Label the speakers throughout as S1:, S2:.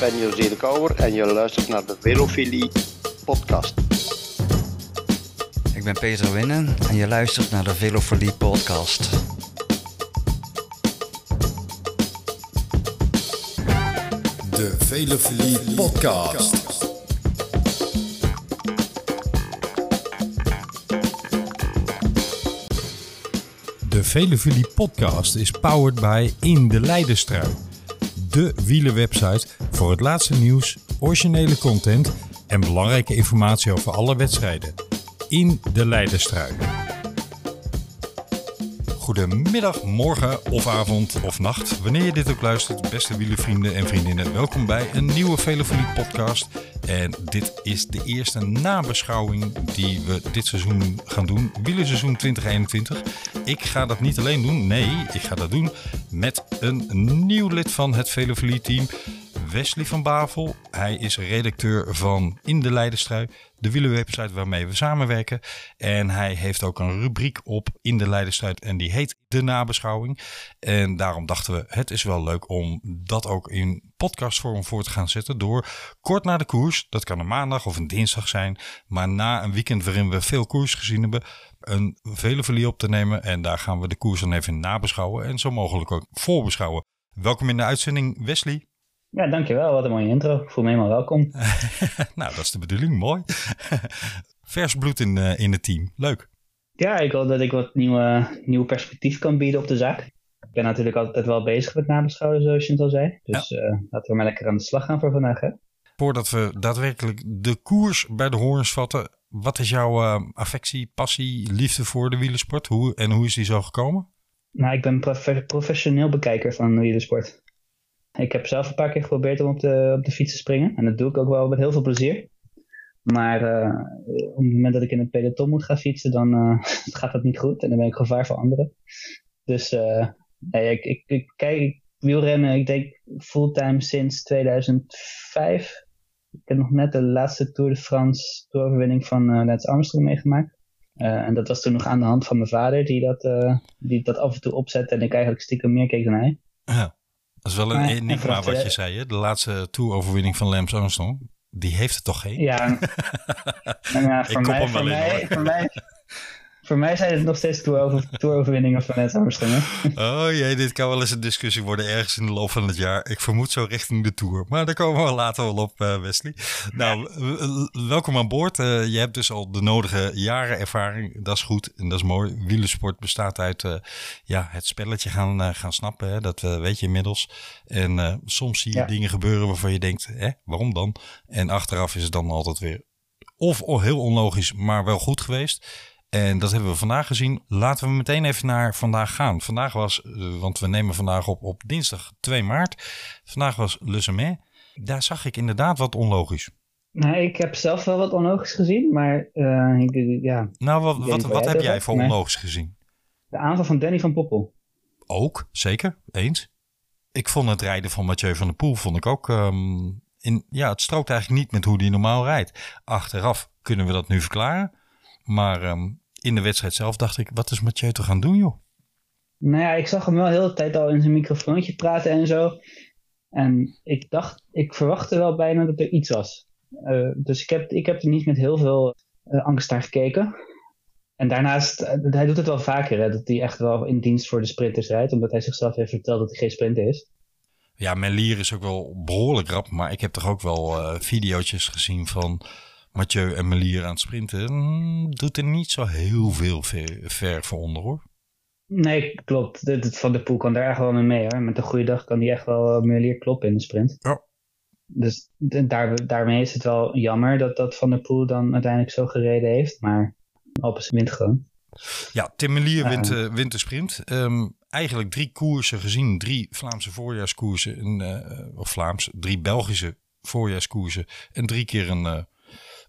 S1: ben José de Kouwer en je luistert naar de Velofilie podcast.
S2: Ik ben Peter Winnen en je luistert naar de Velofilie podcast.
S3: De Velofilie podcast. De Velofilie podcast is powered by In de Leidenstrui. De wielerwebsite voor het laatste nieuws, originele content en belangrijke informatie over alle wedstrijden. In de Leidenstrui. Goedemiddag, morgen of avond of nacht. Wanneer je dit ook luistert, beste wielervrienden en vriendinnen. Welkom bij een nieuwe Velofilie podcast. En dit is de eerste nabeschouwing die we dit seizoen gaan doen. Wielerseizoen 2021. Ik ga dat niet alleen doen. Nee, ik ga dat doen met een nieuw lid van het Velofilie team. Wesley van Bavel. Hij is redacteur van In de Leidenstrui, de wielerwebsite waarmee we samenwerken. En hij heeft ook een rubriek op In de Leidenstrui en die heet De Nabeschouwing. En daarom dachten we, het is wel leuk om dat ook in podcastvorm voor te gaan zetten door kort na de koers, dat kan een maandag of een dinsdag zijn, maar na een weekend waarin we veel koers gezien hebben, een vele op te nemen. En daar gaan we de koers dan even nabeschouwen en zo mogelijk ook voorbeschouwen. Welkom in de uitzending, Wesley.
S4: Ja, dankjewel. Wat een mooie intro. Ik voel me helemaal welkom.
S3: nou, dat is de bedoeling. Mooi. Vers bloed in, uh, in het team. Leuk.
S4: Ja, ik hoop dat ik wat nieuwe, nieuw perspectief kan bieden op de zaak. Ik ben natuurlijk altijd wel bezig met nabeschouwen, zoals je het al zei. Dus ja. uh, laten we maar lekker aan de slag gaan voor vandaag. Hè?
S3: Voordat we daadwerkelijk de koers bij de horens vatten, wat is jouw uh, affectie, passie, liefde voor de wielersport? Hoe, en hoe is die zo gekomen?
S4: Nou, ik ben prof professioneel bekijker van wielersport. Ik heb zelf een paar keer geprobeerd om op de, op de fiets te springen. En dat doe ik ook wel met heel veel plezier. Maar uh, op het moment dat ik in het peloton moet gaan fietsen, dan uh, gaat dat niet goed. En dan ben ik gevaar voor anderen. Dus uh, nee, ik, ik, kijk wielrennen, ik denk fulltime sinds 2005. Ik heb nog net de laatste Tour de France dooroverwinning van Lance Armstrong meegemaakt. en dat was toen nog aan de hand van mijn vader, die dat, die dat af en toe opzette. En ik eigenlijk stiekem meer keek dan hij.
S3: Dat is wel een enigma wat je zei, hè? De laatste toeroverwinning van Lance Armstrong. Die heeft het toch geen?
S4: Ja, nou ja voor, mij, voor, mij, voor, mij, voor mij zijn het nog steeds toeroverwinningen van Lance Armstrong.
S3: Oh jee, dit kan wel eens een discussie worden ergens in de loop van het jaar. Ik vermoed zo richting de Tour. Maar daar komen we later wel op, uh, Wesley. Nou, welkom aan boord. Uh, je hebt dus al de nodige jaren ervaring. Dat is goed en dat is mooi. Wielersport bestaat uit uh, ja, het spelletje gaan, gaan snappen. Hè? Dat weet je inmiddels. En soms zie je ja. dingen gebeuren waarvan je denkt, hè, waarom dan? En achteraf is het dan altijd weer of heel onlogisch, maar wel goed geweest. En dat hebben we vandaag gezien. Laten we meteen even naar vandaag gaan. Vandaag was, want we nemen vandaag op op dinsdag 2 maart. Vandaag was Le Sommet. Daar zag ik inderdaad wat onlogisch.
S4: Nou, ik heb zelf wel wat onlogisch gezien, maar uh, ik, ja.
S3: Nou, wat, wat, wat heb jij voor onlogisch gezien?
S4: De aanval van Danny van Poppel.
S3: Ook, zeker, eens. Ik vond het rijden van Mathieu van der Poel, vond ik ook... Um, in, ja, het strookt eigenlijk niet met hoe die normaal rijdt. Achteraf kunnen we dat nu verklaren. Maar um, in de wedstrijd zelf dacht ik, wat is Mathieu te gaan doen, joh?
S4: Nou ja, ik zag hem wel de hele tijd al in zijn microfoontje praten en zo. En ik dacht, ik verwachtte wel bijna dat er iets was. Uh, dus ik heb, ik heb er niet met heel veel uh, angst naar gekeken. En daarnaast, uh, hij doet het wel vaker, hè, dat hij echt wel in dienst voor de sprinters rijdt, omdat hij zichzelf heeft verteld dat hij geen sprinter is.
S3: Ja, Melier is ook wel behoorlijk rap, maar ik heb toch ook wel video's gezien van Mathieu en Melier aan het sprinten, mm, doet er niet zo heel veel ver, ver voor onder hoor.
S4: Nee, klopt. De, de, van de Poel kan daar echt wel mee mee hoor. Met een goede dag kan die echt wel Melier kloppen in de sprint.
S3: Ja.
S4: Dus daar, daarmee is het wel jammer dat, dat Van der Poel dan uiteindelijk zo gereden heeft. Maar Alpes wint gewoon.
S3: Ja, Tim Melier wint, uh, wint de sprint. Um, eigenlijk drie koersen gezien. Drie Vlaamse voorjaarskoersen. En, uh, of Vlaams, drie Belgische voorjaarskoersen. En drie keer een, uh,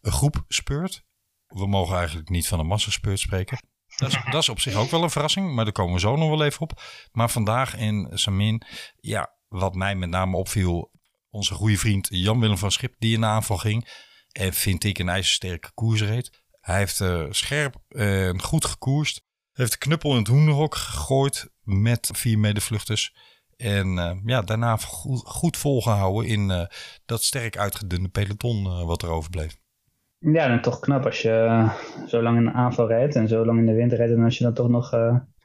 S3: een groep speurt. We mogen eigenlijk niet van een massaspeurt spreken. Dat is, dat is op zich ook wel een verrassing, maar daar komen we zo nog wel even op. Maar vandaag in Samin, ja, wat mij met name opviel, onze goede vriend Jan-Willem van Schip, die in de aanval ging. En vind ik een ijzersterke koersreed. Hij heeft uh, scherp en goed gekoerst. Heeft de knuppel in het hoenderhok gegooid met vier medevluchters. En uh, ja, daarna goed, goed volgehouden in uh, dat sterk uitgedunde peloton wat er overbleef.
S4: Ja, dan toch knap als je zo lang in de aanval rijdt en zo lang in de winter rijdt. En als je dan toch nog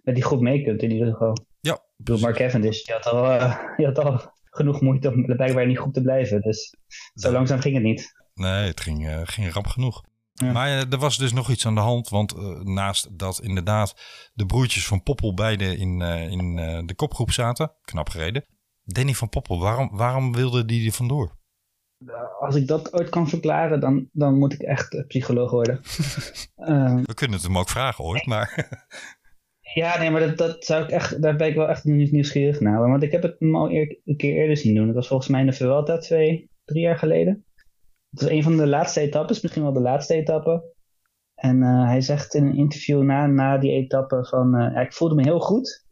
S4: met die groep mee kunt in ieder geval.
S3: Ja.
S4: Ik bedoel, Mark Cavendish, die had al, die had al genoeg moeite om blijkbaar in die groep te blijven. Dus zo langzaam ging het niet.
S3: Nee, het ging, ging rap genoeg. Ja. Maar uh, er was dus nog iets aan de hand. Want uh, naast dat inderdaad de broertjes van Poppel beide in, uh, in de kopgroep zaten. Knap gereden. Danny van Poppel, waarom, waarom wilde die er vandoor?
S4: Als ik dat ooit kan verklaren, dan, dan moet ik echt psycholoog worden.
S3: We kunnen het hem ook vragen ooit, maar...
S4: ja, nee, maar dat, dat zou ik echt, daar ben ik wel echt nieuwsgierig naar. Want ik heb het hem al eer, een keer eerder zien doen. Dat was volgens mij in de Vuelta twee, drie jaar geleden. Het was een van de laatste etappes, misschien wel de laatste etappe. En uh, hij zegt in een interview na, na die etappe van... Uh, ja, ik voelde me heel goed,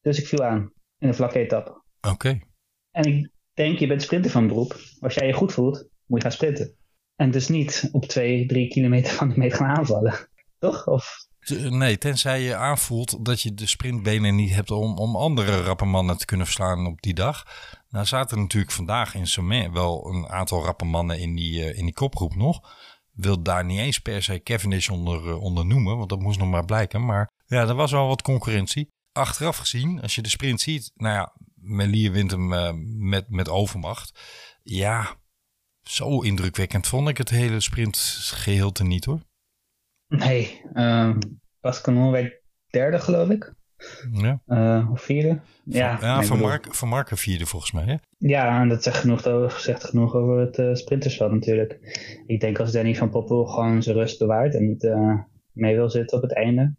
S4: dus ik viel aan in een vlakke etappe.
S3: Oké. Okay.
S4: En ik denk, je bent sprinter van beroep. Als jij je goed voelt, moet je gaan sprinten. En dus niet op twee, drie kilometer van de meet gaan aanvallen. Toch? Of...
S3: Nee, tenzij je aanvoelt dat je de sprintbenen niet hebt om, om andere rappe mannen te kunnen verslaan op die dag. Nou zaten natuurlijk vandaag in Sommet wel een aantal rappe mannen in die, uh, in die kopgroep nog. Wil daar niet eens per se Cavendish onder, uh, onder noemen, want dat moest nog maar blijken. Maar ja, er was wel wat concurrentie. Achteraf gezien, als je de sprint ziet, nou ja, Melier wint hem uh, met, met overmacht. Ja, zo indrukwekkend vond ik het hele sprintgeheel te niet hoor.
S4: Nee, uh, Pascal werd derde geloof ik.
S3: Ja.
S4: Uh, of vierde. Ja,
S3: van, ja van, Mark, van Marken vierde volgens mij. Hè?
S4: Ja, en dat zegt genoeg, over, zegt genoeg over het uh, sprintersveld natuurlijk. Ik denk als Danny van Poppel gewoon zijn rust bewaart en niet uh, mee wil zitten op het einde.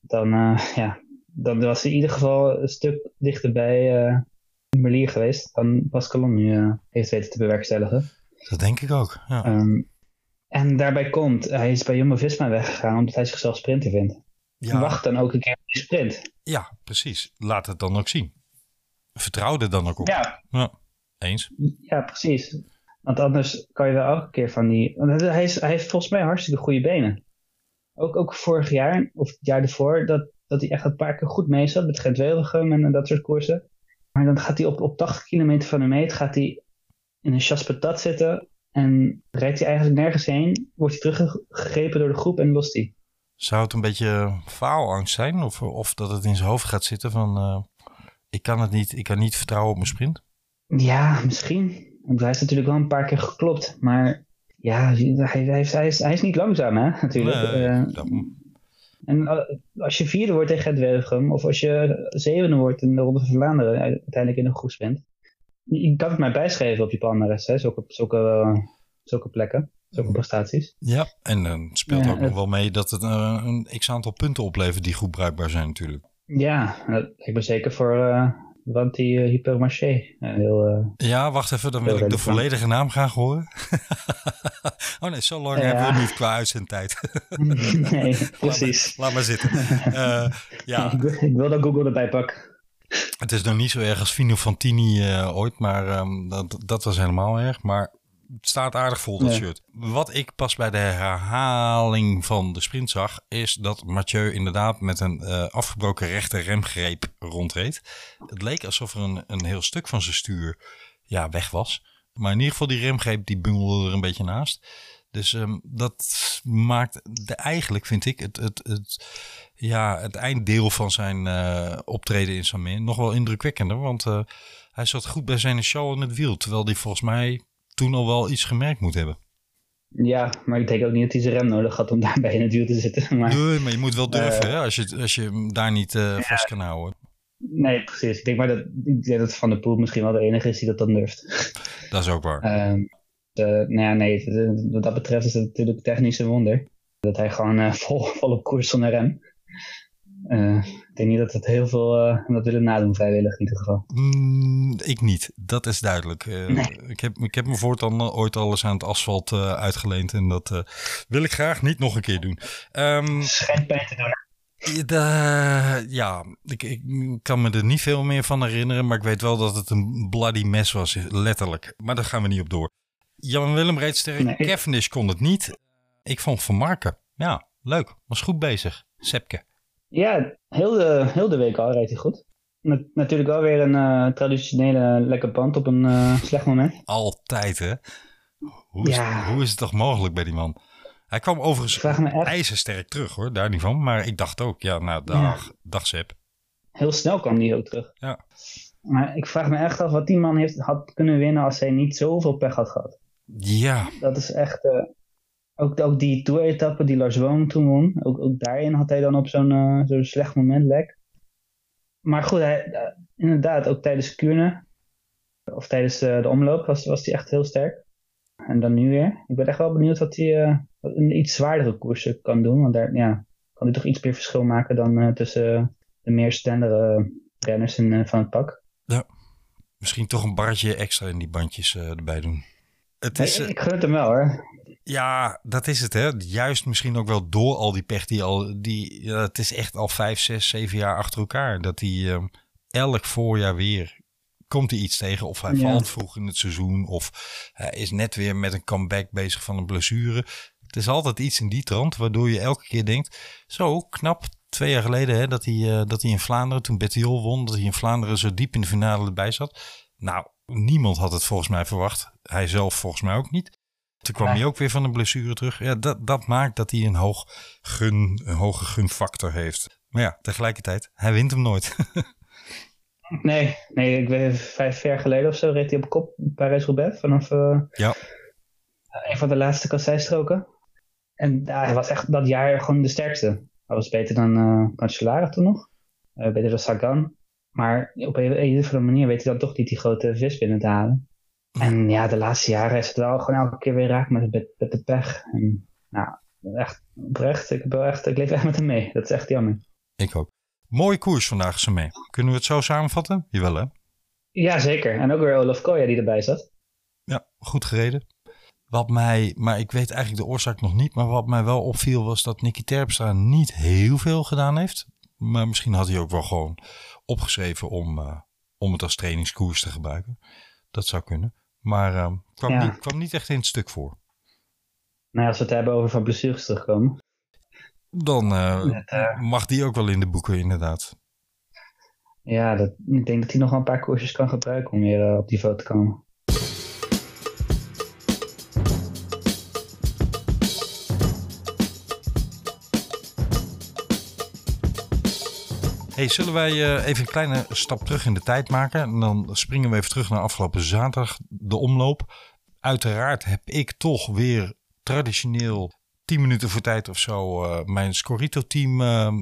S4: Dan, ja, dan was hij in ieder geval een stuk dichter bij Merlier geweest dan Pascalon nu heeft weten te bewerkstelligen.
S3: Dat denk ik ook, ja.
S4: Um, en daarbij komt, hij is bij Jumbo-Visma weggegaan omdat hij zichzelf sprinter vindt. Ja. Wacht dan ook een keer op die sprint.
S3: Ja, precies. Laat het dan ook zien. Vertrouw er dan ook op.
S4: Ja.
S3: ja. Eens.
S4: Ja, precies. Want anders kan je wel elke keer van die... Want hij, is, hij heeft volgens mij hartstikke goede benen. Ook, ook vorig jaar, of het jaar ervoor, dat, dat hij echt een paar keer goed mee zat met Gent-Wevelgem en, en dat soort koersen. Maar dan gaat hij op, op 80 kilometer van de meet gaat hij in een chasse patat zitten en rijdt hij eigenlijk nergens heen, wordt hij teruggegrepen door de groep en lost hij.
S3: Zou het een beetje faalangst zijn? Of, of dat het in zijn hoofd gaat zitten van... Uh, ik kan het niet, ik kan niet vertrouwen op mijn sprint?
S4: Ja, misschien. Want hij is natuurlijk wel een paar keer geklopt. Maar ja, hij, hij, hij, is, hij is niet langzaam hè, natuurlijk.
S3: Nee,
S4: uh. En als je vierde wordt tegen Gedwergem... of als je zevende wordt in de Ronde van Vlaanderen... uiteindelijk in een groepsprint... je kan het maar bijschrijven op je palmares, hè, zulke, zulke, zulke plekken zulke prestaties.
S3: Ja, en dan speelt ja, ook nog wel mee dat het uh, een x-aantal punten oplevert die goed bruikbaar zijn natuurlijk.
S4: Ja, ik ben zeker voor uh, want die uh, hypermarché. heel,
S3: ja, wacht even, dan wil ik de volledige naam graag horen. oh nee, zo lang ja. hebben we niet qua uitzendtijd.
S4: nee, precies.
S3: Laat maar, laat maar zitten. ja.
S4: ik, ik wil dat Google erbij pakken.
S3: Het is nog niet zo erg als Fino Fantini ooit, maar um, dat, dat was helemaal erg. Maar staat aardig vol, dat shirt. Wat ik pas bij de herhaling van de sprint zag, is dat Mathieu inderdaad met een uh, afgebroken rechter remgreep rondreed. Het leek alsof er een, een heel stuk van zijn stuur ja, weg was. Maar in ieder geval die remgreep die bungelde er een beetje naast. Dus um, dat maakt de, eigenlijk, vind ik, het, het, het, ja, het einddeel van zijn uh, optreden in Samin nog wel indrukwekkender. Want uh, hij zat goed bij zijn show in het wiel. Terwijl hij volgens mij toen al wel iets gemerkt moet hebben.
S4: Ja, maar ik denk ook niet dat hij zijn rem nodig had om daarbij in het wiel te zitten. Maar,
S3: nee, maar je moet wel durven uh, hè, als, je, als je hem daar niet uh, ja, vast kan houden.
S4: Nee, precies. Ik denk maar dat, ik denk dat Van der Poel misschien wel de enige is die dat dan durft.
S3: Dat is ook waar.
S4: Uh, nou ja, nee, wat dat betreft is het natuurlijk technisch een wonder. Dat hij gewoon uh, vol, vol op koers zonder rem. Ik denk niet dat het heel veel uh, dat willen nadoen vrijwillig in ieder geval.
S3: Mm, ik niet, dat is duidelijk. Uh, nee. ik, heb, ik heb me voortaan ooit alles aan het asfalt uitgeleend en dat wil ik graag niet nog een keer doen. Um,
S4: Schijnt bij te doen.
S3: De, ja, ik, ik, kan me er niet veel meer van herinneren, maar ik weet wel dat het een bloody mess was, letterlijk. Maar daar gaan we niet op door. Jan-Willem reed sterk, nee. Cavendish kon het niet. Ik vond Van Marken, ja, leuk, was goed bezig. Sepke.
S4: Ja, heel de, heel de week al rijdt hij goed. na- natuurlijk wel weer een eh, traditionele lekker band op een eh, slecht moment.
S3: Altijd, hè? Hoe is,
S4: Ja.
S3: hoe is het toch mogelijk bij die man? Hij kwam overigens ijzersterk terug, hoor. Daar niet van. Maar ik dacht ook, ja, nou, dag, dag Sepp.
S4: heel snel kwam die ook terug.
S3: Ja.
S4: Maar ik vraag me echt af wat die man heeft, had kunnen winnen als hij niet zoveel pech had gehad.
S3: Ja,
S4: Dat is echt... eh, ook, ook die tour-etappe die Lars Boom toen won. Ook, ook daarin had hij dan op zo'n eh, zo'n slecht moment lek. Maar goed, hij, eh, inderdaad, ook tijdens Kuurne. Of tijdens eh, de omloop was, was hij echt heel sterk. En dan nu weer. Ik ben echt wel benieuwd wat hij een iets zwaardere koersen kan doen. Want daar ja, kan hij toch iets meer verschil maken dan tussen de meer snellere renners in, van het pak.
S3: misschien toch een barretje extra in die bandjes erbij doen. Het is,
S4: Nee, ik gun het hem wel hoor.
S3: Ja, dat is het, hè. Juist misschien ook wel door al die pech die al... Die, ja, het is echt al vijf, zes, zeven jaar achter elkaar. Dat hij ehm, elk voorjaar weer... Komt hij iets tegen of hij
S4: Ja.
S3: valt vroeg in het seizoen... of hij is net weer met een comeback bezig van een blessure. Het is altijd iets in die trant, waardoor je elke keer denkt... Zo, knap, twee jaar geleden hè, dat, hij, eh, dat hij in Vlaanderen, toen Bettiol won... dat hij in Vlaanderen zo diep in de finale erbij zat. Nou, niemand had het volgens mij verwacht. Hij zelf volgens mij ook niet. Toen kwam hij ook weer van een blessure terug. Ja, dat, dat maakt dat hij een, hoog gun, een hoge gunfactor heeft. Maar ja, tegelijkertijd, hij wint hem nooit.
S4: Nee, nee, ik weet vijf jaar geleden of zo reed hij op kop Parijs-Roubaix vanaf eh,
S3: ja,
S4: een van de laatste kasseistroken. En ja, hij was echt dat jaar gewoon de sterkste. Hij was beter dan uh, Cancellara toen nog. Eh, beter dan Sagan. Maar op een, een of andere manier weet hij dan toch niet die grote vis binnen te halen. En ja, de laatste jaren is het wel gewoon elke keer weer raak met, met, met de pech. En nou, echt oprecht. Ik, heb wel echt, ik leef echt met hem mee. Dat is echt jammer.
S3: ik ook. Mooie koers vandaag, Samé. Kunnen we het zo samenvatten? Jawel, hè?
S4: Ja, zeker. En ook weer Olaf Koya die erbij zat.
S3: Ja, goed gereden. Wat mij, maar ik weet eigenlijk de oorzaak nog niet. Maar wat mij wel opviel was dat Nicky Terpstra niet heel veel gedaan heeft. Maar misschien had hij ook wel gewoon opgeschreven om, uh, om het als trainingskoers te gebruiken. Dat zou kunnen. Maar uh, kwam,
S4: Ja.
S3: niet, kwam niet echt in het stuk voor.
S4: Nou als we het hebben over van blessures terugkomen.
S3: Dan uh,
S4: Met, eh,
S3: mag die ook wel in de boeken, inderdaad.
S4: Ja, dat, ik denk dat hij nog wel een paar koersjes kan gebruiken om weer eh, op niveau te komen.
S3: Hey, zullen wij eh, even een kleine stap terug in de tijd maken? En dan springen we even terug naar afgelopen zaterdag, de omloop. Uiteraard heb ik toch weer traditioneel 10 minuten voor tijd of zo eh, mijn Scorito-team eh,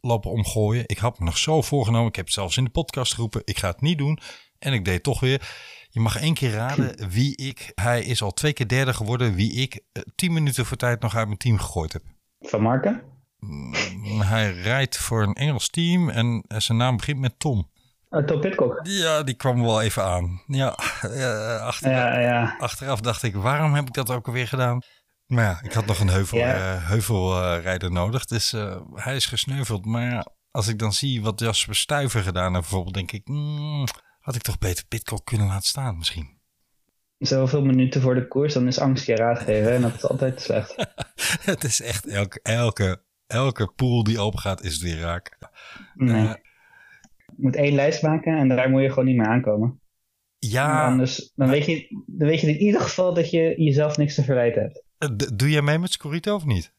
S3: lopen omgooien. Ik had me nog zo voorgenomen. Ik heb het zelfs in de podcast geroepen. Ik ga het niet doen. En ik deed het toch weer. Je mag één keer raden wie ik, hij is al twee keer derde geworden, wie ik eh, 10 minuten voor tijd nog uit mijn team gegooid heb.
S4: Van Marken?
S3: Mm, Hij rijdt voor een Engels team en zijn naam begint met Tom.
S4: Oh, Tom Pitcock.
S3: Ja, die kwam wel even aan. Ja, achter,
S4: Ja, ja.
S3: achteraf dacht ik, waarom heb ik dat ook alweer gedaan? Maar ja, ik had nog een heuvel,
S4: Ja.
S3: eh, heuvelrijder nodig. Dus eh, hij is gesneuveld. Maar als ik dan zie wat Jasper Stuyver gedaan heeft bijvoorbeeld, denk ik, mm, had ik toch beter Pitcock kunnen laten staan misschien.
S4: Zoveel minuten voor de koers, dan is angst je raad geven. En dat is altijd slecht.
S3: Het is echt elke, elke, elke pool die open gaat, is het weer raak.
S4: Nee.
S3: Eh,
S4: je moet één lijst maken en daar moet je gewoon niet meer aankomen.
S3: ja,
S4: Anders, dan, weet je, dan weet je in ieder geval dat je jezelf niks te verwijten hebt.
S3: eh, d- doe jij mee met Scorito of niet?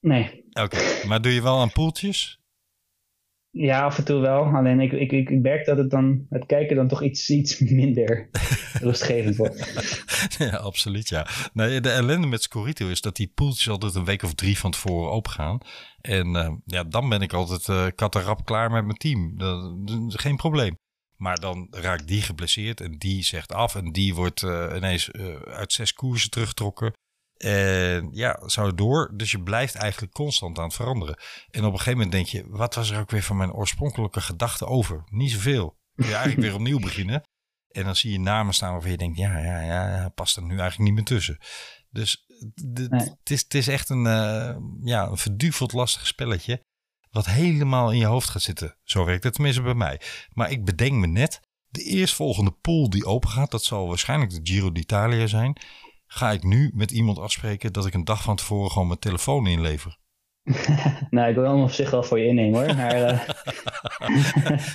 S4: Nee.
S3: Oké, maar doe je wel aan poeltjes?
S4: Ja, af en toe wel. Alleen ik, ik, ik, merk dat het dan, het kijken dan toch iets, iets minder rustgevend wordt.
S3: Ja, absoluut, ja. Nee, de ellende met Scorito is dat die poeltjes altijd een week of drie van tevoren open gaan. En eh, ja, dan ben ik altijd uh, kattenrap klaar met mijn team. Dat, is geen probleem. Maar dan raakt die geblesseerd en die zegt af en die wordt uh, ineens uit zes koersen teruggetrokken. En ja, zo door. Dus je blijft eigenlijk constant aan het veranderen. En op een gegeven moment denk je, wat was er ook weer van mijn oorspronkelijke gedachte over? Niet zoveel. Kun je eigenlijk weer opnieuw beginnen. En dan zie je namen staan waarvan je denkt, ja, ja, ja, past er nu eigenlijk niet meer tussen. Dus het nee. is, is echt een, uh, ja, een verduveld lastig spelletje. Wat helemaal in je hoofd gaat zitten. Zo werkt het tenminste bij mij. Maar ik bedenk me net, de eerstvolgende pool die open gaat, dat zal waarschijnlijk de Giro d'Italia zijn. Ga ik nu met iemand afspreken dat ik een dag van tevoren gewoon mijn telefoon inlever.
S5: nou, ik wil hem op zich wel voor je innemen hoor. Maar, uh...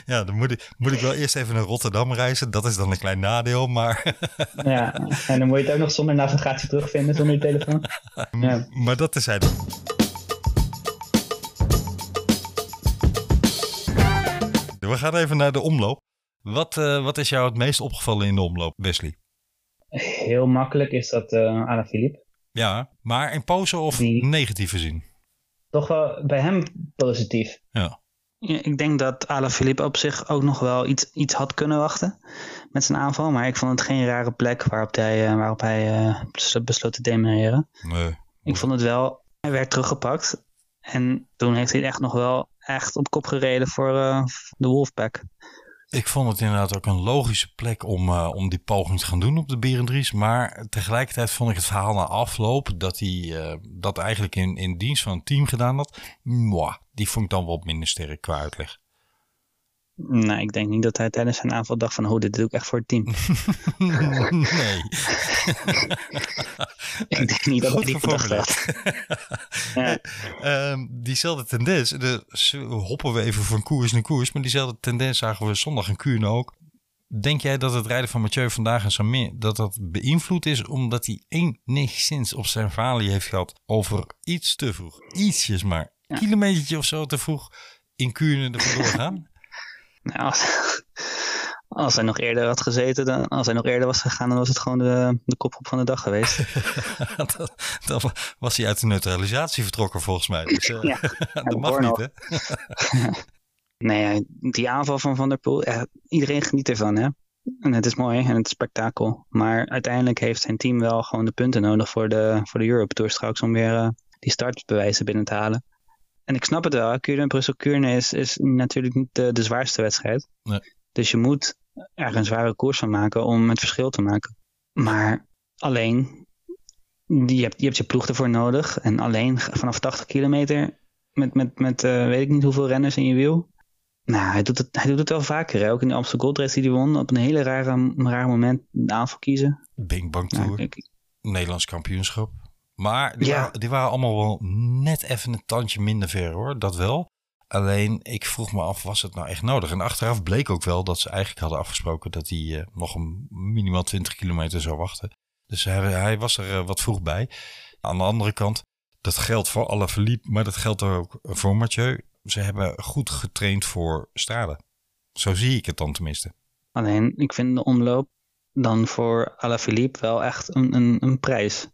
S3: ja, dan moet ik, moet ik wel eerst even naar Rotterdam reizen. Dat is dan een klein nadeel, maar...
S5: ja, en dan moet je het ook nog zonder navigatie terugvinden, zonder je telefoon.
S3: Ja. Maar dat is het. We gaan even naar de omloop. Wat, uh, wat is jou het meest opgevallen in de omloop, Wesley?
S5: Heel makkelijk is dat uh, Alain Philippe.
S3: Ja, maar in pose of Die... negatieve zin?
S5: Toch wel bij hem positief.
S3: Ja.
S4: Ik denk dat Alain Philippe op zich ook nog wel iets, iets had kunnen wachten met zijn aanval. Maar ik vond het geen rare plek waarop hij, uh, waarop hij uh, besloot te demereren.
S3: Nee.
S4: Ik vond het wel, hij werd teruggepakt. En toen heeft hij echt nog wel echt op kop gereden voor uh, de Wolfpack.
S3: Ik vond het inderdaad ook een logische plek om, uh, om die poging te gaan doen op de Berendries. Maar tegelijkertijd vond ik het verhaal na afloop dat hij uh, dat eigenlijk in, in dienst van een team gedaan had. Mwah, die vond ik dan wel minder sterk qua uitleg.
S4: Nou, ik denk niet dat hij tijdens zijn aanval dacht van, oh, dit doe ik echt voor het team.
S3: nee.
S4: ik denk niet dat hij die gedacht had.
S3: ja. um, diezelfde tendens, de, hoppen we even van koers naar koers, maar diezelfde tendens zagen we zondag in Kuurne ook. Denk jij dat het rijden van Mathieu vandaag en Samir, dat dat beïnvloed is omdat hij enigszins op zijn falie heeft gehad over iets te vroeg, ietsjes maar, ja. kilometertje of zo te vroeg in Kuurne er vandoor gaan?
S4: Nou, als, als hij nog eerder had gezeten, dan, als hij nog eerder was gegaan, dan was het gewoon de, de kopgroep van de dag geweest.
S3: dan, dan, was hij uit de neutralisatie vertrokken volgens mij. Dus, uh,
S4: ja,
S3: dat mag niet, hè?
S4: nee, die aanval van Van der Poel, iedereen geniet ervan, hè? En het is mooi en het is spektakel. Maar uiteindelijk heeft zijn team wel gewoon de punten nodig voor de, voor de Europe Tour straks om weer uh, die startbewijzen binnen te halen. En ik snap het wel, Brussel-Kuurne is, is natuurlijk niet de, de zwaarste wedstrijd.
S3: Nee.
S4: Dus je moet er een zware koers van maken om het verschil te maken. Maar alleen, je hebt je, hebt je ploeg ervoor nodig. En alleen vanaf 80 kilometer met, met, met uh, weet ik niet hoeveel renners in je wiel. Nou, hij doet het, hij doet het wel vaker. Hè? Ook in de Amstel Gold Race die hij won. Op een hele rare, raar moment de aanval kiezen.
S3: Bing Bang Tour. Nou, ik, Nederlands kampioenschap. Maar die, ja. waren, die waren allemaal wel net even een tandje minder ver hoor, dat wel. Alleen ik vroeg me af, was het nou echt nodig? En achteraf bleek ook wel dat ze eigenlijk hadden afgesproken dat hij uh, nog een minimaal 20 kilometer zou wachten. Dus hij, hij was er uh, wat vroeg bij. Aan de andere kant, dat geldt voor alle verliep, maar dat geldt ook voor Mathieu. Ze hebben goed getraind voor Strade. Zo zie ik het dan tenminste.
S4: Alleen, ik vind de omloop dan voor Alaphilippe wel echt een, een, een prijs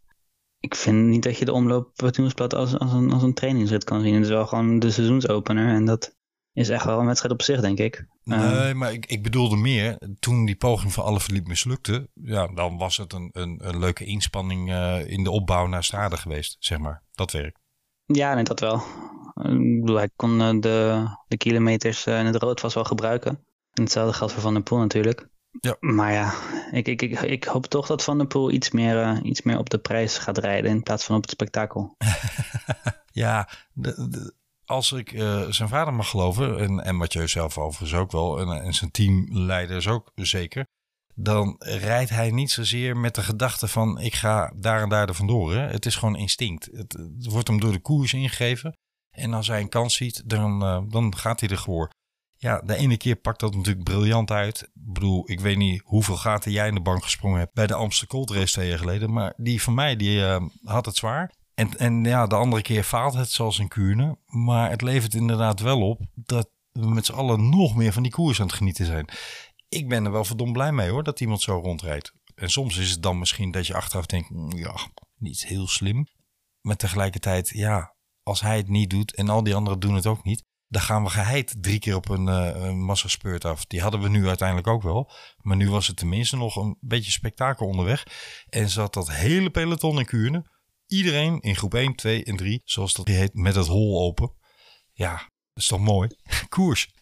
S4: ik vind niet dat je de omloop het nieuwsblad als, als, een, als een trainingsrit kan zien. Het is wel gewoon de seizoensopener. En dat is echt wel een wedstrijd op zich, denk ik.
S3: Nee, uh, maar ik, ik bedoelde meer, toen die poging van alle verliep mislukte, ja, dan was het een, een, een leuke inspanning uh, in de opbouw naar Stade geweest, zeg maar. Dat werkt.
S4: Ja, nee, dat wel. Ik bedoel, hij kon uh, de, de kilometers in het rood vast wel gebruiken. En hetzelfde geldt voor Van der Poel natuurlijk.
S3: Ja.
S4: Maar ja, ik, ik, ik, ik hoop toch dat Van der Poel iets meer, uh, iets meer op de prijs gaat rijden in plaats van op het spektakel.
S3: ja, de, de, als ik uh, zijn vader mag geloven, en, en Mathieu zelf overigens ook wel, en, en zijn teamleiders ook zeker, dan rijdt hij niet zozeer met de gedachte van ik ga daar en daar er vandoor. Hè? Het is gewoon instinct. Het, het, wordt hem door de koers ingegeven. En als hij een kans ziet, dan, uh, dan gaat hij er gewoon. Ja, de ene keer pakt dat natuurlijk briljant uit. Ik bedoel, ik weet niet hoeveel gaten jij in de bank gesprongen hebt bij de Amsterdam Cold Race twee jaar geleden. Maar die van mij, die uh, had het zwaar. En, en ja, de andere keer faalt het zoals in Kuurne. Maar het levert inderdaad wel op dat we met z'n allen nog meer van die koers aan het genieten zijn. Ik ben er wel verdomd blij mee hoor, dat iemand zo rondrijdt. En soms is het dan misschien dat je achteraf denkt, ja, niet heel slim. Maar tegelijkertijd, ja, als hij het niet doet en al die anderen doen het ook niet, dan gaan we geheid drie keer op een, uh, een massaspeurt af. Die hadden we nu uiteindelijk ook wel. Maar nu was het tenminste nog een beetje spektakel onderweg. En zat dat hele peloton in Kuurne. Iedereen in groep 1, 2 en 3, zoals dat heet, met het hol open. Ja, dat is toch mooi? Koers.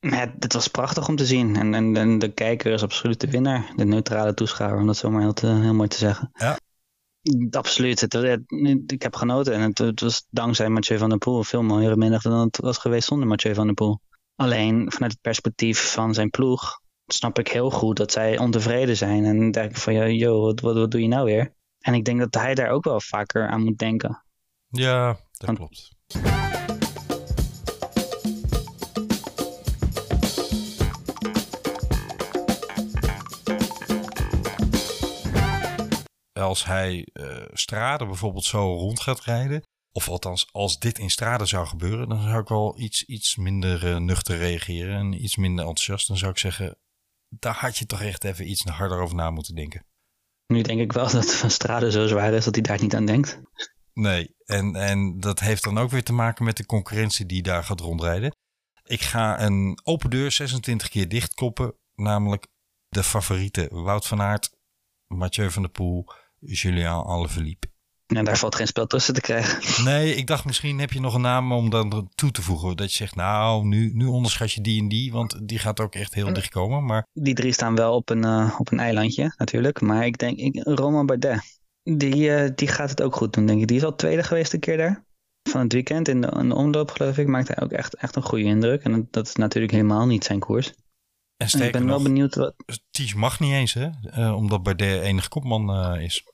S4: Ja, het was prachtig om te zien. En, en, en, de kijker is absoluut de winnaar. De neutrale toeschouwer, om dat zo maar heel, te, heel mooi te zeggen.
S3: Ja.
S4: Absoluut. Het, het, ik heb genoten en het, het, was dankzij Mathieu van der Poel veel mooiere middag dan het was geweest zonder Mathieu van der Poel. Alleen vanuit het perspectief van zijn ploeg snap ik heel goed dat zij ontevreden zijn en denk van ja, joh, wat, wat, wat doe je nou weer? En ik denk dat hij daar ook wel vaker aan moet denken.
S3: Ja, dat
S4: Want-
S3: klopt. Als hij straden bijvoorbeeld zo rond gaat rijden, of althans als dit in straden zou gebeuren, dan zou ik wel iets, iets minder eh, nuchter reageren en iets minder enthousiast. Dan zou ik zeggen, daar had je toch echt even iets harder over na moeten denken.
S4: Nu denk ik wel dat Van Strade zo zwaar is dat hij daar niet aan denkt.
S3: Nee, en, en dat heeft dan ook weer te maken met de concurrentie die daar gaat rondrijden. Ik ga een open deur 26 keer dichtkoppen, namelijk de favorieten Wout van Aert, Mathieu van der Poel, Julian Alaphilippe.
S4: En daar valt geen spel tussen te krijgen.
S3: Nee, ik dacht misschien heb je nog een naam om dan toe te voegen. Dat je zegt, nou, nu, nu onderschat je die en die, want die gaat ook echt heel dicht komen. Maar
S4: Die drie staan wel op een, eh, op een eilandje natuurlijk. Maar ik denk, ik, Romain Bardet, die, eh, die gaat het ook goed doen denk ik. Die is al tweede geweest een keer daar. Van het weekend in de, in de omloop geloof ik. Maakt hij ook echt, echt een goede indruk. En dat is natuurlijk helemaal niet zijn koers.
S3: en
S4: ik ben wel benieuwd wat...
S3: Ties mag niet eens, hè? eh, omdat Bardet enige kopman is.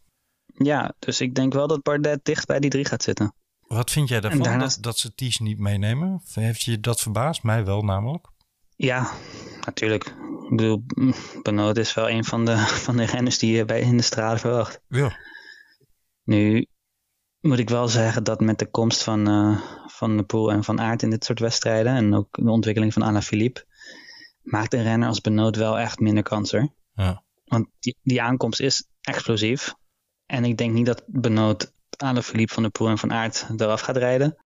S4: Ja, dus ik denk wel dat Bardet dicht bij die drie gaat zitten.
S3: Wat vind jij daarvan,
S4: daarnaast-
S3: dat, dat ze Ties niet meenemen? Heeft je dat verbaasd? Mij wel namelijk.
S4: Ja, natuurlijk. Ik bedoel, Benoot is wel een van de, van de renners die je bij in de straten verwacht.
S3: Ja.
S4: Nu moet ik wel zeggen dat met de komst van, eh, van de Poel en van Aert in dit soort wedstrijden en ook de ontwikkeling van Anna Philippe, maakt een renner als Benoot wel echt minder kansen.
S3: Ja.
S4: Want die, die aankomst is explosief. En ik denk niet dat Benoot Anna Philippe van de Poel en van Aert eraf gaat rijden.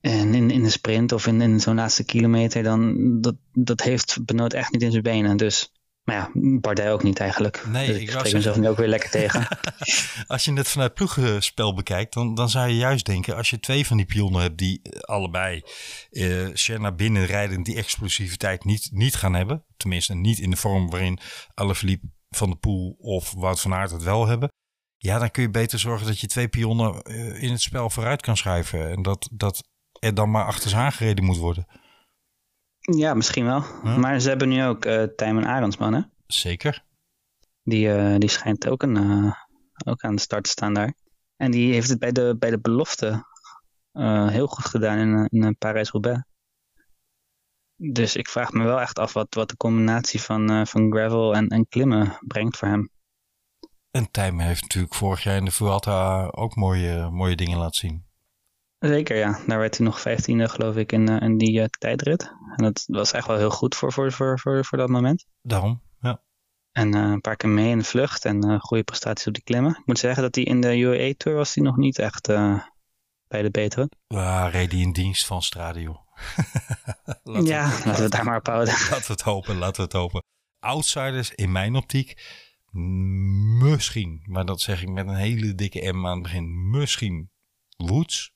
S4: En in, in de sprint of in, in zo'n laatste kilometer, dan, dat, dat heeft Benoot echt niet in zijn benen. Dus, maar ja, Bardet ook niet eigenlijk.
S3: Nee,
S4: dus
S3: ik
S4: spreek
S3: zeggen-
S4: mezelf nu ook weer lekker tegen.
S3: Als je het vanuit ploegenspel bekijkt, dan, dan zou je juist denken... als je twee van die pionnen hebt die allebei eh Senna binnenrijden... die explosiviteit niet, niet gaan hebben. Tenminste, niet in de vorm waarin Alaphilippe Van de Poel of Wout van Aert het wel hebben. Ja, dan kun je beter zorgen dat je twee pionnen eh, in het spel vooruit kan schuiven. En dat, dat er dan maar achter ze aangereden moet worden.
S4: ja, misschien wel. Maar ze hebben nu ook eh Tijmen Arendsman, hè?
S3: Zeker.
S4: Die, eh, die schijnt ook, een, ook aan de start te staan daar. En die heeft het bij de, bij de belofte heel goed gedaan in, in Parijs-Roubaix. Dus ik vraag me wel echt af wat, wat de combinatie van, van gravel en, en klimmen brengt voor hem.
S3: En Tijmen heeft natuurlijk vorig jaar in de Vuelta ook mooie, mooie dingen laten zien.
S4: Zeker, ja. Daar werd hij nog vijftiende, geloof ik, in, eh, in die eh, tijdrit. En dat was echt wel heel goed voor, voor, voor, voor, voor dat moment.
S3: Daarom, ja.
S4: En eh, een paar keer mee in de vlucht en goede prestaties op die klimmen. Ik moet zeggen dat hij in de UAE Tour was hij nog niet echt bij de betere.
S3: Ah, reed hij in dienst van Stradio. Laten
S4: ja,
S3: we-
S4: laten we het daar maar op houden.
S3: Laten we het hopen, laten we het hopen. Outsiders in mijn optiek, misschien, maar dat zeg ik met een hele dikke M aan het begin, misschien Woods.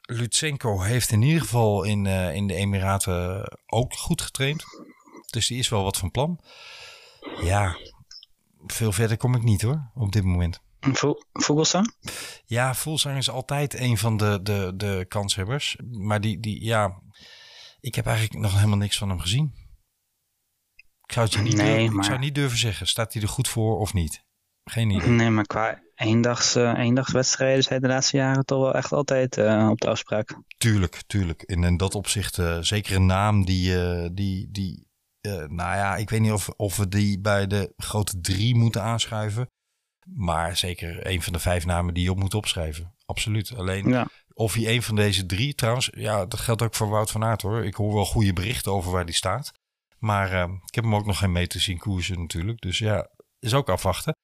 S3: Lutsenko heeft in ieder geval in, eh, in de Emiraten ook goed getraind. Dus die is wel wat van plan. Ja, veel verder kom ik niet hoor, op dit moment.
S4: Vo- Vogelsang?
S3: Ja, Voelsang is altijd een van de, de, de kanshebbers. Maar die, die, ja, ik heb eigenlijk nog helemaal niks van hem gezien. Ik zou het je niet,
S4: Nee,
S3: durven, ik zou niet durven zeggen, staat hij er goed voor of niet? Geen idee.
S4: Nee, maar qua eendags, eendagswedstrijden hij de laatste jaren toch wel echt altijd eh, op de afspraak.
S3: Tuurlijk, tuurlijk. En in dat opzicht eh, zeker een naam die, eh, die, die nou ja, ik weet niet of, of we die bij de grote drie moeten aanschuiven. Maar zeker een van de vijf namen die je op moet opschrijven. Absoluut. Alleen
S4: Ja.
S3: of hij een van deze drie, trouwens, ja, dat geldt ook voor Wout van Aert hoor. Ik hoor wel goede berichten over waar die staat. Maar eh, ik heb hem ook nog geen meter zien koersen natuurlijk. Dus ja, is ook afwachten.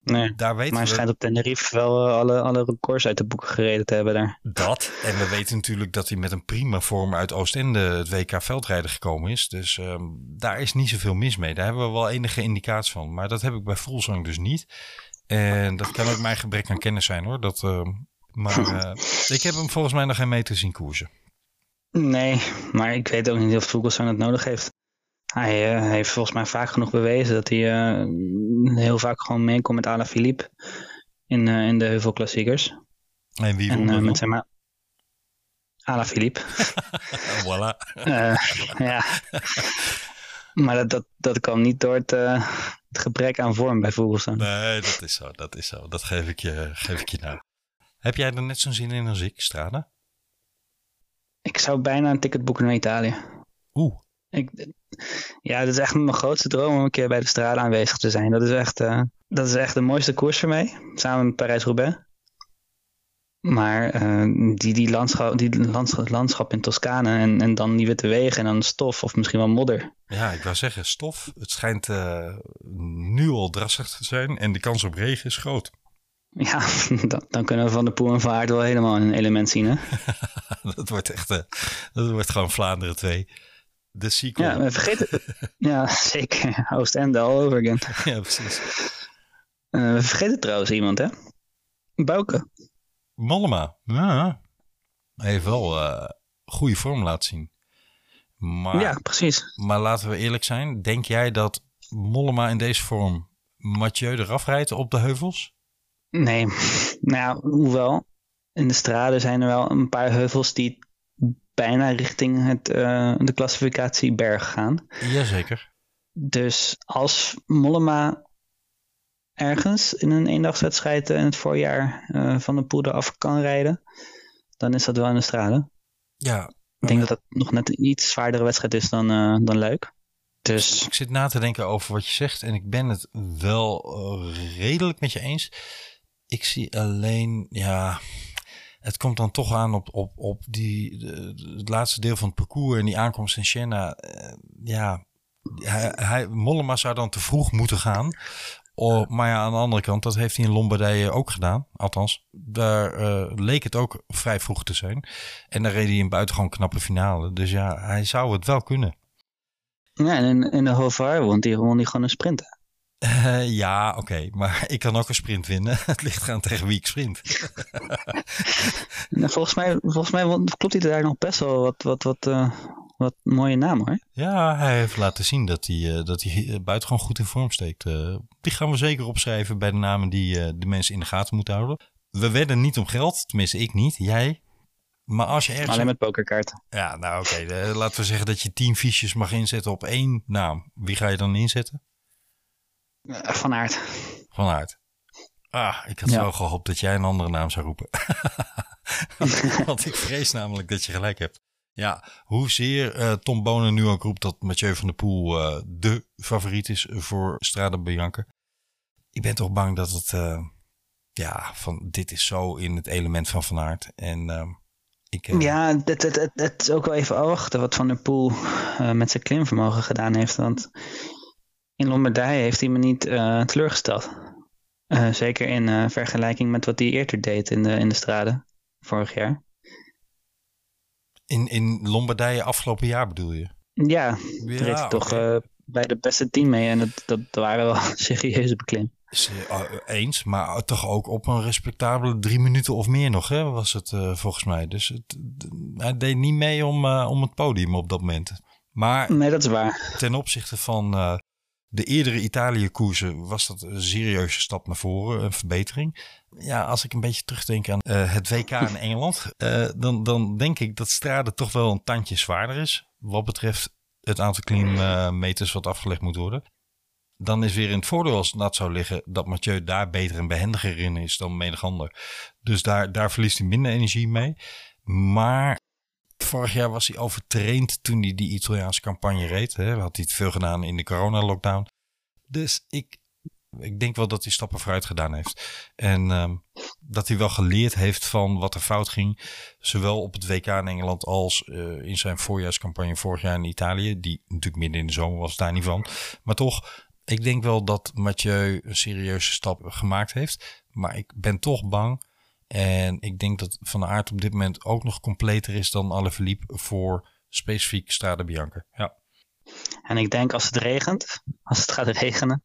S4: Nee.
S3: Daar weten
S4: Maar hij
S3: we
S4: schijnt op Tenerife wel eh, alle, alle records uit de boeken gereden te hebben daar.
S3: dat. En we weten natuurlijk dat hij met een prima vorm uit Oostende het WK veldrijden gekomen is. Dus ehm, daar is niet zoveel mis mee. Daar hebben we wel enige indicatie van. Maar dat heb ik bij Volzang dus niet. En dat kan ook mijn gebrek aan kennis zijn hoor. Dat, ehm, maar eh, ik heb hem volgens mij nog geen meter zien koersen.
S4: Nee, maar ik weet ook niet of Vogelsang het nodig heeft. Hij eh, heeft volgens mij vaak genoeg bewezen dat hij eh, heel vaak gewoon meekomt met Alain Philippe in, eh, in de heuvelklassiekers.
S3: En wie
S4: En met zijn Alain Philippe.
S3: Voilà.
S4: Ja. Maar dat, dat, dat kwam niet door het, het gebrek aan vorm bij Vogelsang.
S3: Nee, dat is zo. Dat is zo. Dat geef ik je, geef ik je nou. Heb jij er net zo'n zin in als ik, Strada?
S4: Ik zou bijna een ticket boeken naar Italië.
S3: Oeh.
S4: Ik, ja, dat is echt mijn grootste droom om een keer bij de Strade aanwezig te zijn. Dat is echt, uh, dat is echt de mooiste koers voor mij, samen met Parijs-Roubaix. Maar uh, die, die, landschap, die landschap, landschap in Toscane en, en dan die witte wegen en dan stof of misschien wel modder.
S3: Ja, ik wou zeggen stof. Het schijnt uh, nu al drassig te zijn en de kans op regen is groot.
S4: Ja, dan, dan kunnen we Van de Poel en Van Aert wel helemaal een element zien, hè?
S3: dat wordt echt, uh, dat wordt gewoon Vlaanderen 2. De sequel.
S4: Ja, vergeet het. ja, zeker. Oostende all over again.
S3: ja, precies.
S4: Uh, we vergeten trouwens iemand, hè? Bouke.
S3: Mollema. Ja. Hij heeft wel uh, goede vorm laten zien. Maar,
S4: ja, precies.
S3: Maar laten we eerlijk zijn. Denk jij dat Mollema in deze vorm Mathieu eraf rijdt op de heuvels?
S4: Nee. Nou ja, hoewel. In de straden zijn er wel een paar heuvels die bijna richting het, uh, de klassificatie berg gaan.
S3: Jazeker.
S4: Dus als Mollema ergens in een eendagswedstrijd in het voorjaar uh, van de poeder af kan rijden, dan is dat wel in de straden.
S3: Ja.
S4: Ik denk dat dat nog net een iets zwaardere wedstrijd is dan, uh, dan leuk. Dus...
S3: Ik zit na te denken over wat je zegt en ik ben het wel redelijk met je eens. Ik zie alleen, ja, het komt dan toch aan op, op, op die, de, het laatste deel van het parcours en die aankomst in Siena. Uh, ja, hij, hij, Mollema zou dan te vroeg moeten gaan. Oh, maar ja, aan de andere kant, dat heeft hij in Lombardije ook gedaan. Althans, daar uh, leek het ook vrij vroeg te zijn. En daar reed hij een buitengewoon knappe finale. Dus ja, hij zou het wel kunnen.
S4: Ja, en in, in de Hovar won hij gewoon een sprint.
S3: Uh, ja, oké. Okay. Maar ik kan ook een sprint winnen. Het ligt eraan tegen wie ik sprint.
S4: nou, volgens, mij, volgens mij klopt hij daar nog best wel wat, wat, wat, uh, wat mooie naam hoor.
S3: Ja, hij heeft laten zien dat hij, uh, dat hij buitengewoon goed in vorm steekt. die gaan we zeker opschrijven bij de namen die de mensen in de gaten moeten houden. We wedden niet om geld, tenminste ik niet, jij. Maar als je ergens...
S4: Alleen met pokerkaarten.
S3: Ja, nou oké. Okay. laten we zeggen dat je tien fiches mag inzetten op één naam. Wie ga je dan inzetten?
S4: Van Aert.
S3: Van Aert. Ah, ik had ja. zo gehoopt dat jij een andere naam zou roepen. Want ik vrees namelijk dat je gelijk hebt. Ja, hoezeer uh, Tom Bonen nu ook roept dat Mathieu van der Poel uh, de favoriet is voor Strade Bianca. Ik ben toch bang dat het, uh, ja, van dit is zo in het element van Van Aert. En ik...
S4: ja, het, het, het, het, is ook wel even afwachten wat Van der Poel met zijn klimvermogen gedaan heeft. Want in Lombardije heeft hij me niet uh, teleurgesteld. Uh, zeker in uh, vergelijking met wat hij eerder deed in de, in de straden vorig jaar.
S3: In, in Lombardije afgelopen jaar bedoel je?
S4: Ja, ja reed hij toch bij de beste team mee en dat, dat waren wel serieuze beklim.
S3: Eens, maar toch ook op een respectabele drie minuten of meer nog, hè, was het volgens mij. Dus het, hij deed niet mee om, om het podium op dat moment. Maar
S4: nee, dat is waar.
S3: ten opzichte van de eerdere Italië-koersen was dat een serieuze stap naar voren, een verbetering. Ja, als ik een beetje terugdenk aan uh, het WK in Engeland, uh, dan, dan denk ik dat Strade toch wel een tandje zwaarder is. Wat betreft het aantal klimmeters wat afgelegd moet worden. Dan is weer in het voordeel als het nat zou liggen dat Mathieu daar beter en behendiger in is dan menig ander. Dus daar, daar verliest hij minder energie mee. Maar Vorig jaar was hij overtraind toen hij die Italiaanse campagne reed. Hè. Had hij het veel gedaan in de corona-lockdown. Dus ik, ik denk wel dat hij stappen vooruit gedaan heeft. En um, dat hij wel geleerd heeft van wat er fout ging. Zowel op het WK in Engeland als uh, in zijn voorjaarscampagne vorig jaar in Italië. Die natuurlijk midden in de zomer was, daar niet van. Maar toch, ik denk wel dat Mathieu een serieuze stap gemaakt heeft. Maar ik ben toch bang en ik denk dat Van de Aert op dit moment ook nog completer is dan Alaphilippe voor specifiek Strade Bianca. Ja.
S4: En ik denk als het regent, als het gaat regenen,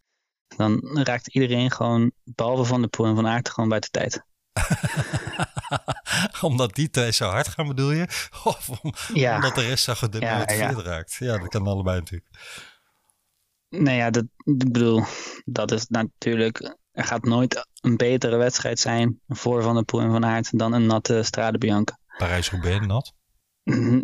S4: dan raakt iedereen gewoon, behalve Van de Poel en Van Aert, gewoon buiten tijd.
S3: omdat die twee zo hard gaan bedoel je? Of om,
S4: ja.
S3: omdat de rest zo gedemotiveerd ja, ja. raakt? Ja, dat kan allebei natuurlijk.
S4: Nou ja, dat, ik bedoel, dat is natuurlijk er gaat nooit een betere wedstrijd zijn voor Van der Poel en Van Aert dan een natte Strade Bianca.
S3: Parijs-Roubaix nat?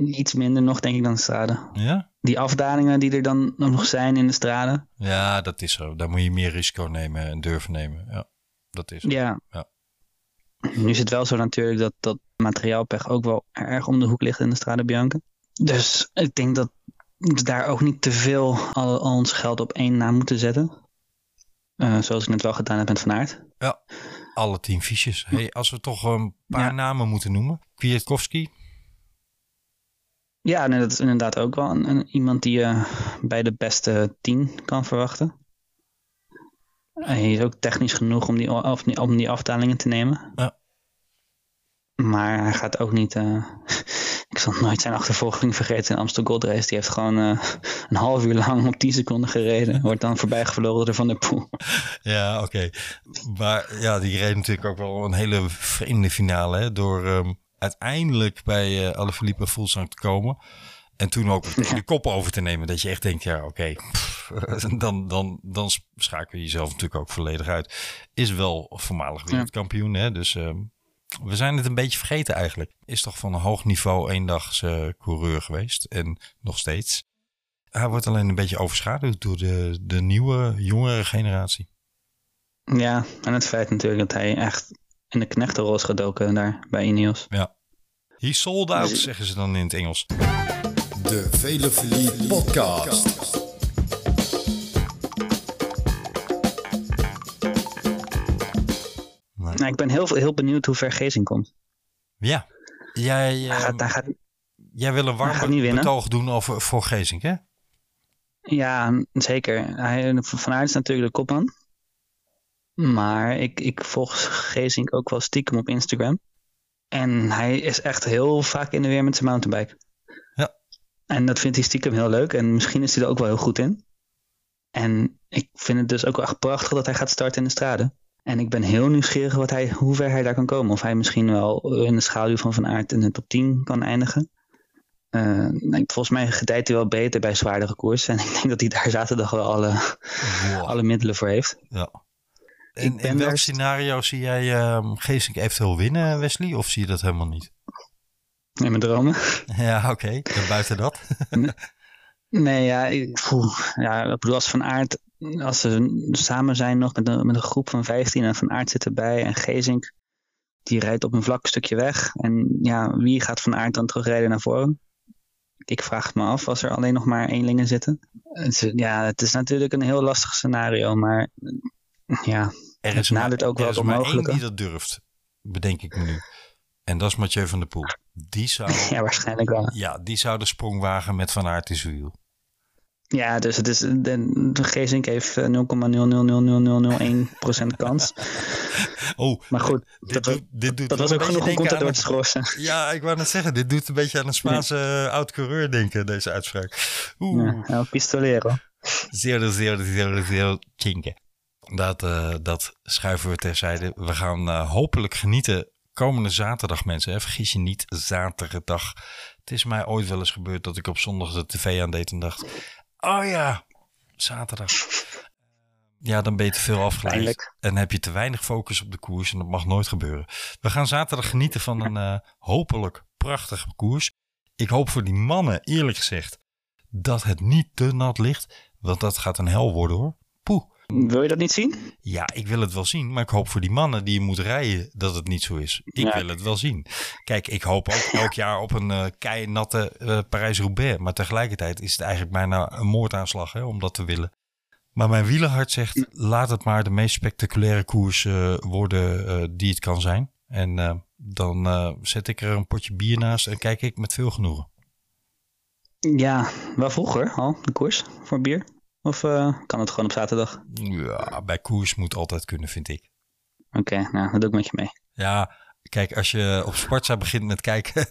S4: Iets minder nog, denk ik, dan Strade.
S3: Ja?
S4: Die afdalingen die er dan nog zijn in de Strade.
S3: Ja, dat is zo. Daar moet je meer risico nemen en durven nemen. Ja, dat is
S4: ja.
S3: ja.
S4: Nu is het wel zo natuurlijk dat dat materiaalpech ook wel erg om de hoek ligt in de Strade Bianca. Dus ik denk dat we daar ook niet te veel al, al ons geld op één naam moeten zetten. Uh, zoals ik net wel gedaan heb met Van Aert.
S3: Ja, alle tien fiches. Hey, als we toch een paar ja. namen moeten noemen. Kwiatkowski.
S4: Ja, nee, dat is inderdaad ook wel een, een, iemand die je bij de beste tien kan verwachten. Hij is ook technisch genoeg om die, of, om die afdalingen te nemen.
S3: Ja.
S4: Maar hij gaat ook niet... Uh, ik zal nooit zijn achtervolging vergeten in Amsterdam Gold Race. Die heeft gewoon uh, een half uur lang op 10 seconden gereden. Wordt dan voorbij gevlogen door Van der Poel.
S3: Ja, oké. Okay. Maar ja, die reed natuurlijk ook wel een hele vreemde finale. Hè, door um, uiteindelijk bij uh, Alaphilippe en Fuglsang te komen. En toen ook de kop over te nemen. Dat je echt denkt, ja oké, okay. dan, dan, dan schakel je jezelf natuurlijk ook volledig uit. Is wel voormalig wereldkampioen, hè. Dus um, we zijn het een beetje vergeten eigenlijk. Is toch van een hoog niveau eendagse coureur geweest. En nog steeds. Hij wordt alleen een beetje overschaduwd door de, de nieuwe, jongere generatie.
S4: Ja, en het feit natuurlijk dat hij echt in de knechtenrol is gedoken daar bij Ineos.
S3: Ja. He sold out, zeggen ze dan in het Engels.
S6: De Velofilie Podcast.
S4: Nou, ik ben heel, heel benieuwd hoe ver Gezing komt.
S3: Ja. Jij,
S4: hij gaat, hij gaat,
S3: jij wil een warm betoog doen over, voor Gezing, hè?
S4: Ja, zeker. Hij, van Aert is natuurlijk de kopman. Maar ik, ik volg Gezing ook wel stiekem op Instagram. En hij is echt heel vaak in de weer met zijn mountainbike.
S3: Ja.
S4: En dat vindt hij stiekem heel leuk. En misschien is hij er ook wel heel goed in. En ik vind het dus ook wel echt prachtig dat hij gaat starten in de straden. En ik ben heel nieuwsgierig wat hij, hoe ver hij daar kan komen. Of hij misschien wel in de schaduw van Van Aert in de top 10 kan eindigen. Uh, volgens mij gedijt hij wel beter bij zwaardere koers. En ik denk dat hij daar zaterdag wel alle, wow. alle middelen voor heeft.
S3: Ja. In, in welk scenario zie jij uh, Geesink eventueel winnen, Wesley? Of zie je dat helemaal niet?
S4: In mijn dromen.
S3: Ja, oké. Okay. buiten dat?
S4: nee, ja ik, ja, ik bedoel, als Van Aert als ze samen zijn nog met een, met een groep van 15 en Van Aert zit erbij en Gezink, die rijdt op een vlak stukje weg. En ja, wie gaat Van Aert dan terugrijden naar voren? Ik vraag het me af als er alleen nog maar eenlingen zitten. Het, ja, het is natuurlijk een heel lastig scenario, maar ja,
S3: er is het nadert ook wel het onmogelijke. die dat durft, bedenk ik me nu. En dat is Mathieu van der Poel. Die zou,
S4: ja, waarschijnlijk wel.
S3: Ja, die zou de sprong wagen met Van Aert in zijn wiel.
S4: Ja, dus het is, de, Gezink heeft 0,0000001% kans.
S3: Oh,
S4: maar goed, dit, dat, dit doet dat was ook genoeg om content door te schorsen.
S3: Ja, ik wou net zeggen, dit doet een beetje aan een Spaanse ja. oud-coureur denken, deze uitspraak.
S4: Oeh. Ja, pistolero.
S3: Zero, zero, zero, zero, chinken. Dat, uh, dat schuiven we terzijde. We gaan uh, hopelijk genieten komende zaterdag, mensen. Hè? Vergis je niet, zaterdag. Het is mij ooit wel eens gebeurd dat ik op zondag de tv aandeed en dacht Oh ja, zaterdag. Ja, dan ben je te veel afgeleid. En heb je te weinig focus op de koers. En dat mag nooit gebeuren. We gaan zaterdag genieten van een uh, hopelijk prachtige koers. Ik hoop voor die mannen, eerlijk gezegd, dat het niet te nat ligt. Want dat gaat een hel worden hoor.
S4: Wil je dat niet zien?
S3: Ja, ik wil het wel zien. Maar ik hoop voor die mannen die je moet rijden dat het niet zo is. Ik wil het wel zien. Kijk, ik hoop ook elk jaar op een uh, keinatte uh, Parijs-Roubaix. Maar tegelijkertijd is het eigenlijk bijna een moordaanslag hè, om dat te willen. Maar mijn wielerhart zegt, laat het maar de meest spectaculaire koers uh, worden die het kan zijn. En dan zet ik er een potje bier naast en kijk ik met veel genoegen.
S4: Ja, wel vroeger al, de koers voor bier. Of uh, kan het gewoon op zaterdag?
S3: Ja, bij koers moet altijd kunnen, vind ik.
S4: Oké, okay, nou, dat doe ik met je mee.
S3: Ja, kijk, als je op Sparta begint met kijken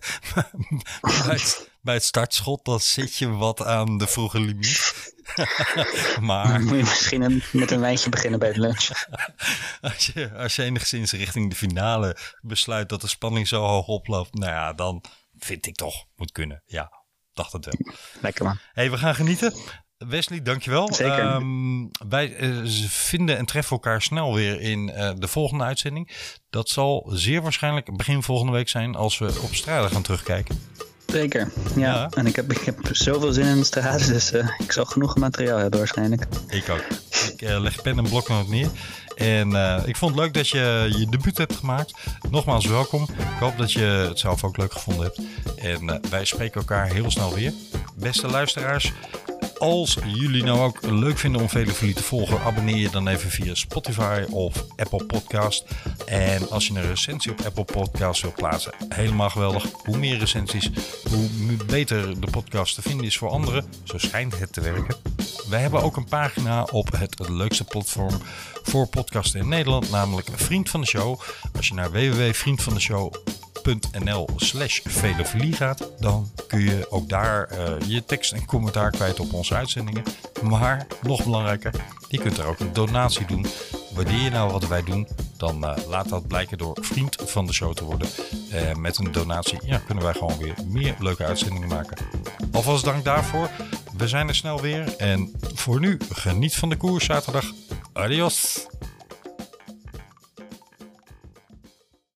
S3: bij, het, bij, het, startschot, dan zit je wat aan de vroege limiet. maar...
S4: Moet je misschien een, met een wijntje beginnen bij de lunch.
S3: als, je, als je enigszins richting de finale besluit dat de spanning zo hoog oploopt, nou ja, dan vind ik toch, moet kunnen. Ja, dacht het wel.
S4: Lekker man.
S3: hey, we gaan genieten. Wesley, dankjewel.
S4: Zeker. Um,
S3: wij uh, vinden en treffen elkaar snel weer in uh, de volgende uitzending. Dat zal zeer waarschijnlijk begin volgende week zijn als we op straten gaan terugkijken.
S4: Zeker, ja.
S3: Ja.
S4: En ik heb, ik heb zoveel zin in de straat, dus eh, ik zal genoeg materiaal hebben waarschijnlijk.
S3: Ik ook. Ik eh, leg pen en bloknoot neer. En eh, ik vond het leuk dat je je debuut hebt gemaakt. Nogmaals welkom. Ik hoop dat je het zelf ook leuk gevonden hebt. En eh, wij spreken elkaar heel snel weer. Beste luisteraars, als jullie nou ook leuk vinden om Velofilie te volgen, abonneer je dan even via Spotify of Apple Podcast. En als je een recensie op Apple Podcast wilt plaatsen, helemaal geweldig. Hoe meer recensies, hoe beter de podcast te vinden is voor anderen. Zo schijnt het te werken. Wij hebben ook een pagina op het leukste platform voor podcasten in Nederland, namelijk Vriend van de Show. Als je naar www.vriendvandeshow.nl slash velofilie gaat, dan kun je ook daar eh, je tekst en commentaar kwijt op onze uitzendingen. Maar nog belangrijker, je kunt er ook een donatie doen. Waardeer je nou wat wij doen, dan eh, laat dat blijken door vriend van de show te worden. Eh, met een donatie ja, kunnen wij gewoon weer meer leuke uitzendingen maken. Alvast dank daarvoor. We zijn er snel weer. En voor nu, geniet van de koers zaterdag. Adios.